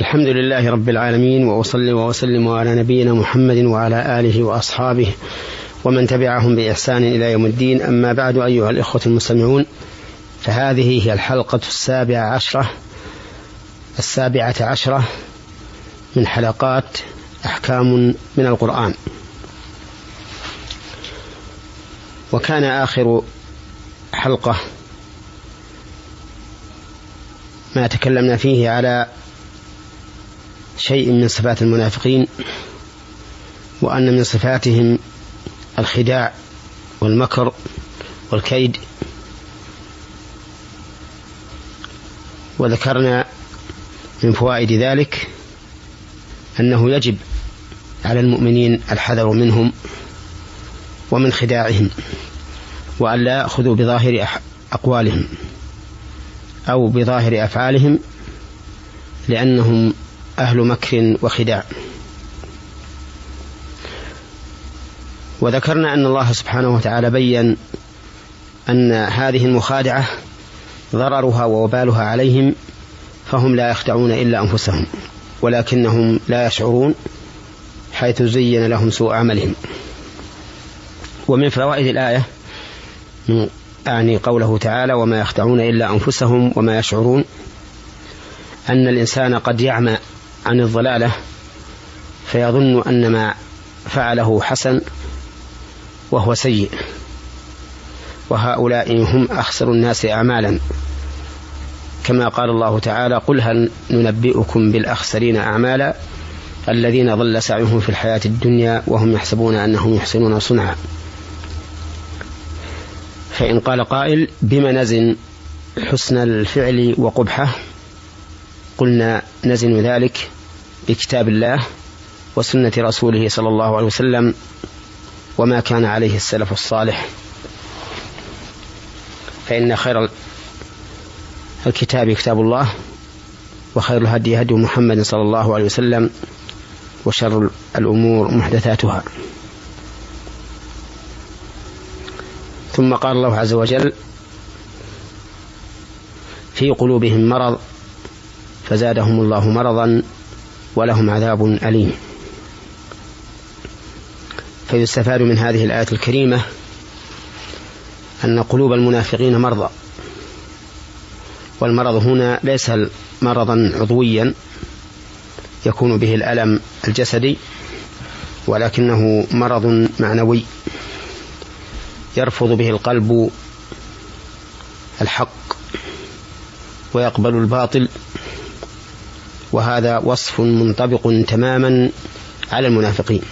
الحمد لله رب العالمين وأصلي وأسلم على نبينا محمد وعلى آله وأصحابه ومن تبعهم بإحسان إلى يوم الدين. أما بعد أيها الإخوة المستمعون فهذه هي الحلقة السابعة عشرة السابعة عشرة من حلقات أحكام من القرآن. وكان آخر حلقة ما تكلمنا فيه على شيء من صفات المنافقين وأن من صفاتهم الخداع والمكر والكيد. وذكرنا من فوائد ذلك أنه يجب على المؤمنين الحذر منهم ومن خداعهم وأن لا يأخذوا بظاهر أقوالهم أو بظاهر أفعالهم لأنهم أهل مكر وخداع. وذكرنا أن الله سبحانه وتعالى بين أن هذه المخادعة ضررها ووبالها عليهم فهم لا يخدعون إلا أنفسهم ولكنهم لا يشعرون حيث زين لهم سوء عملهم. ومن فوائد الآية أعني قوله تعالى وما يخدعون إلا أنفسهم وما يشعرون أن الإنسان قد يعمى عن الضلالة فيظن أن ما فعله حسن وهو سيء. وهؤلاء هم أخسر الناس أعمالا. كما قال الله تعالى قل هل ننبئكم بالأخسرين أعمالا الذين ضل سعيهم في الحياة الدنيا وهم يحسبون أنهم يحسنون صنعا؟ فإن قال قائل بما نزن حسن الفعل وقبحه؟ قلنا نزن ذلك بكتاب الله وسنة رسوله صلى الله عليه وسلم وما كان عليه السلف الصالح. فإن خير الكتاب كتاب الله وخير الهدي هدي محمد صلى الله عليه وسلم وشر الأمور محدثاتها. ثم قال الله عز وجل في قلوبهم مرض فزادهم الله مرضا ولهم عذاب أليم. فيستفاد من هذه الآية الكريمة أن قلوب المنافقين مرضى. والمرض هنا ليس مرضا عضويا يكون به الألم الجسدي ولكنه مرض معنوي يرفض به القلب الحق ويقبل الباطل وهذا وصف منطبق تماما على المنافقين.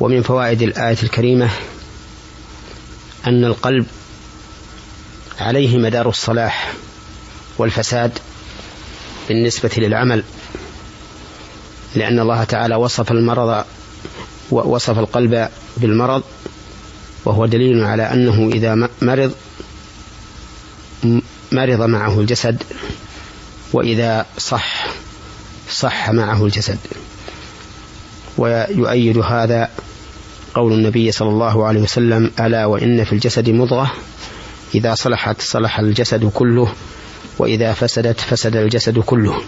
ومن فوائد الآية الكريمة أن القلب عليه مدار الصلاح والفساد بالنسبة للعمل لأن الله تعالى وصف المرض ووصف القلب بالمرض وهو دليل على أنه إذا مرض مرض معه الجسد وإذا صح صح معه الجسد. ويؤيد هذا قول النبي صلى الله عليه وسلم ألا وإن في الجسد مضغة إذا صلحت صلح الجسد كله وإذا فسدت فسد الجسد كله.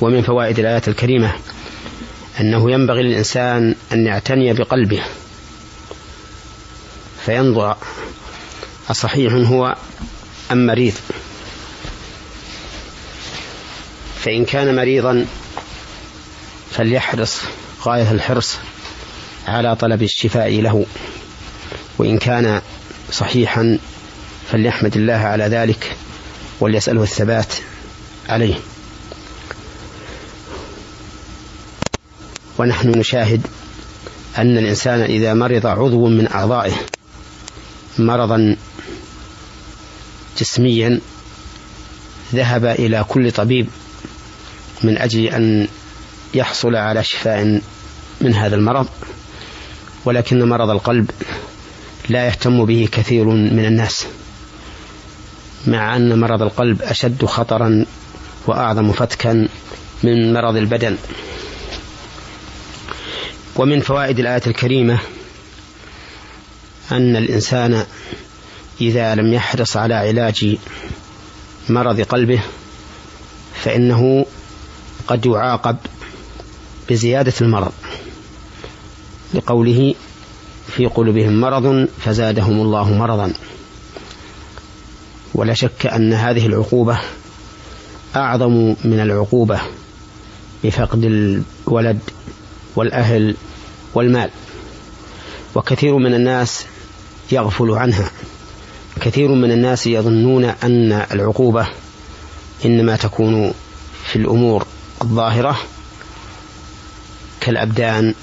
ومن فوائد الآية الكريمة أنه ينبغي للإنسان أن يعتني بقلبه فينظر أصحيح هو أم مريض. فإن كان مريضا فليحرص غاية الحرص على طلب الشفاء له. وإن كان صحيحا فليحمد الله على ذلك وليسأله الثبات عليه. ونحن نشاهد أن الإنسان إذا مرض عضو من أعضائه مرضا جسميا ذهب إلى كل طبيب من أجل أن يحصل على شفاء من هذا المرض ولكن مرض القلب لا يهتم به كثير من الناس مع أن مرض القلب أشد خطرا وأعظم فتكا من مرض البدن. ومن فوائد الآية الكريمة أن الإنسان إذا لم يحرص على علاج مرض قلبه فإنه قد يعاقب بزيادة المرض. لقوله في قلوبهم مرض فزادهم الله مرضا. ولا شك أن هذه العقوبة أعظم من العقوبة بفقد الولد والأهل والمال. وكثير من الناس يغفل عنها. كثير من الناس يظنون أن العقوبة إنما تكون في الأمور. الظاهرة كالأبدان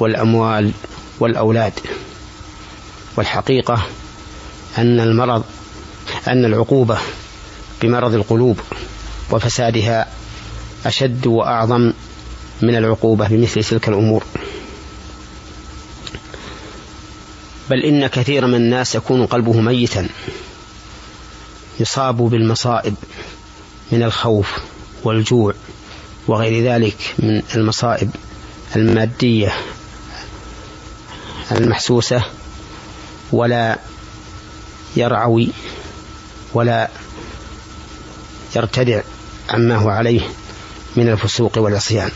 والأموال والأولاد. والحقيقة أن المرض أن العقوبة بمرض القلوب وفسادها أشد وأعظم من العقوبة بمثل تلك الأمور. بل إن كثير من الناس يكون قلبه ميتا يصاب بالمصائب من الخوف والجوع وغير ذلك من المصائب المادية المحسوسة ولا يرعوي ولا يرتدع عما هو عليه من الفسوق والعصيان.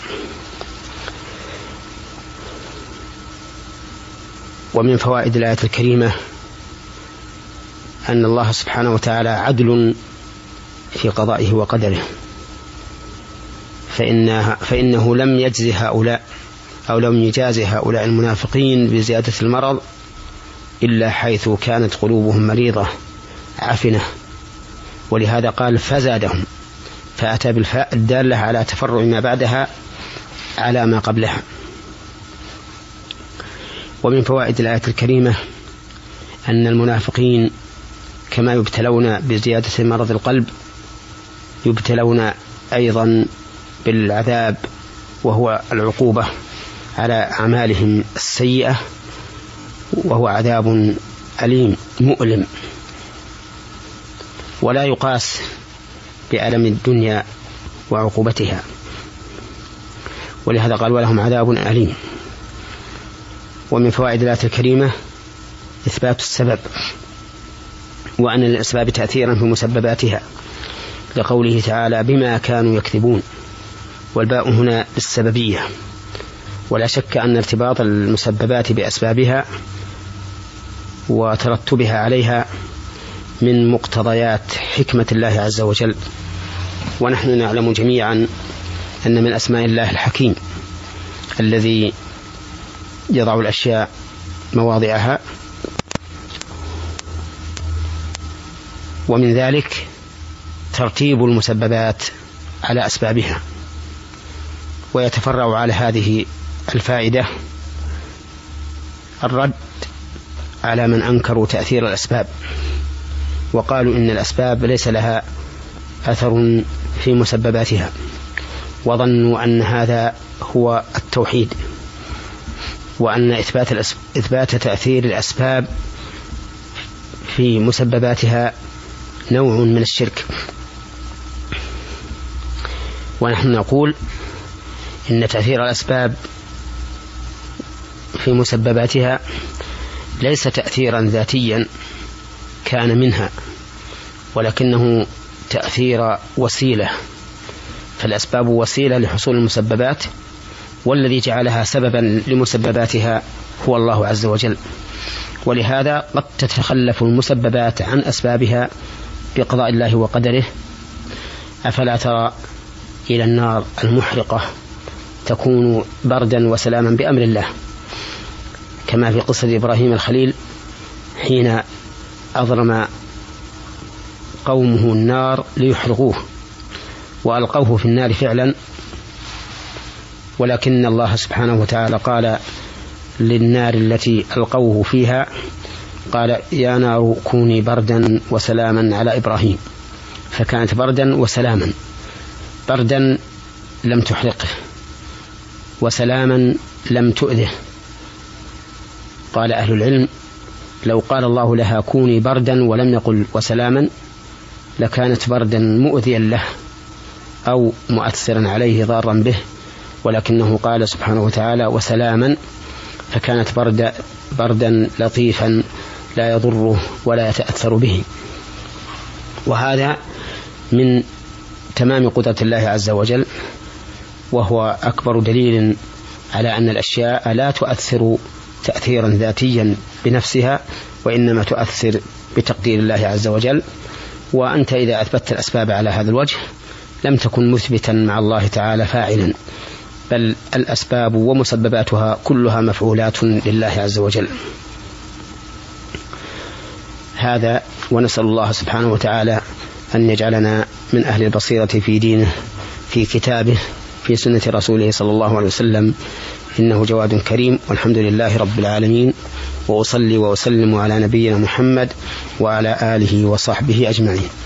ومن فوائد الآية الكريمة أن الله سبحانه وتعالى عدل في قضائه وقدره. فإنها فإنه لم يجزي هؤلاء أو لم يجازي هؤلاء المنافقين بزيادة المرض إلا حيث كانت قلوبهم مريضة عفنة ولهذا قال فزادهم فأتى بالفاء الدالة على تفرع ما بعدها على ما قبلها. ومن فوائد الآية الكريمة أن المنافقين كما يبتلون بزيادة مرض القلب يبتلون أيضا بالعذاب وهو العقوبة على أعمالهم السيئة وهو عذاب أليم مؤلم. ولا يقاس بألم الدنيا وعقوبتها. ولهذا قال ولهم عذاب أليم. ومن فوائد الآية الكريمة إثبات السبب وأن للأسباب تأثيرا في مسبباتها لقوله تعالى بما كانوا يكذبون. والباء هنا بالسببية ولا شك أن ارتباط المسببات بأسبابها وترتبها عليها من مقتضيات حكمة الله عز وجل. ونحن نعلم جميعا أن من أسماء الله الحكيم الذي يضع الأشياء مواضعها. ومن ذلك ترتيب المسببات على أسبابها. ويتفرع على هذه الفائدة الرد على من أنكروا تأثير الأسباب. وقالوا إن الأسباب ليس لها أثر في مسبباتها وظنوا أن هذا هو التوحيد وأن إثبات إثبات تأثير الأسباب في مسبباتها نوع من الشرك. ونحن نقول إن تأثير الأسباب في مسبباتها ليس تأثيرا ذاتيا كان منها ولكنه تأثير وسيلة. فالأسباب وسيلة لحصول المسببات والذي جعلها سببا لمسبباتها هو الله عز وجل. ولهذا قد تتخلف المسببات عن أسبابها بقضاء الله وقدره. أفلا ترى إلى النار المحرقة؟ تكون بردا وسلاما بأمر الله. كما في قصة إبراهيم الخليل حين أضرم قومه النار ليحرقوه وألقوه في النار فعلا. ولكن الله سبحانه وتعالى قال للنار التي ألقوه فيها قال يا نار كوني بردا وسلاما على إبراهيم. فكانت بردا وسلاما. بردا لم تحرقه. وسلاما لم تؤذه. قال أهل العلم لو قال الله لها كوني بردا ولم يقل وسلاما لكانت بردا مؤذيا له أو مؤثرا عليه ضارا به ولكنه قال سبحانه وتعالى وسلاما فكانت برد بردا لطيفا لا يضره ولا يتأثر به. وهذا من تمام قدرة الله عز وجل. وهو أكبر دليل على أن الأشياء لا تؤثر تأثيرا ذاتيا بنفسها وإنما تؤثر بتقدير الله عز وجل. وأنت إذا أثبتت الأسباب على هذا الوجه لم تكن مثبتا مع الله تعالى فاعلا بل الأسباب ومسبباتها كلها مفعولات لله عز وجل. هذا ونسأل الله سبحانه وتعالى أن يجعلنا من أهل البصيرة في دينه في كتابه في سنة رسوله صلى الله عليه وسلم. إنه جواد كريم. والحمد لله رب العالمين. وأصلي وأسلم على نبينا محمد وعلى آله وصحبه أجمعين.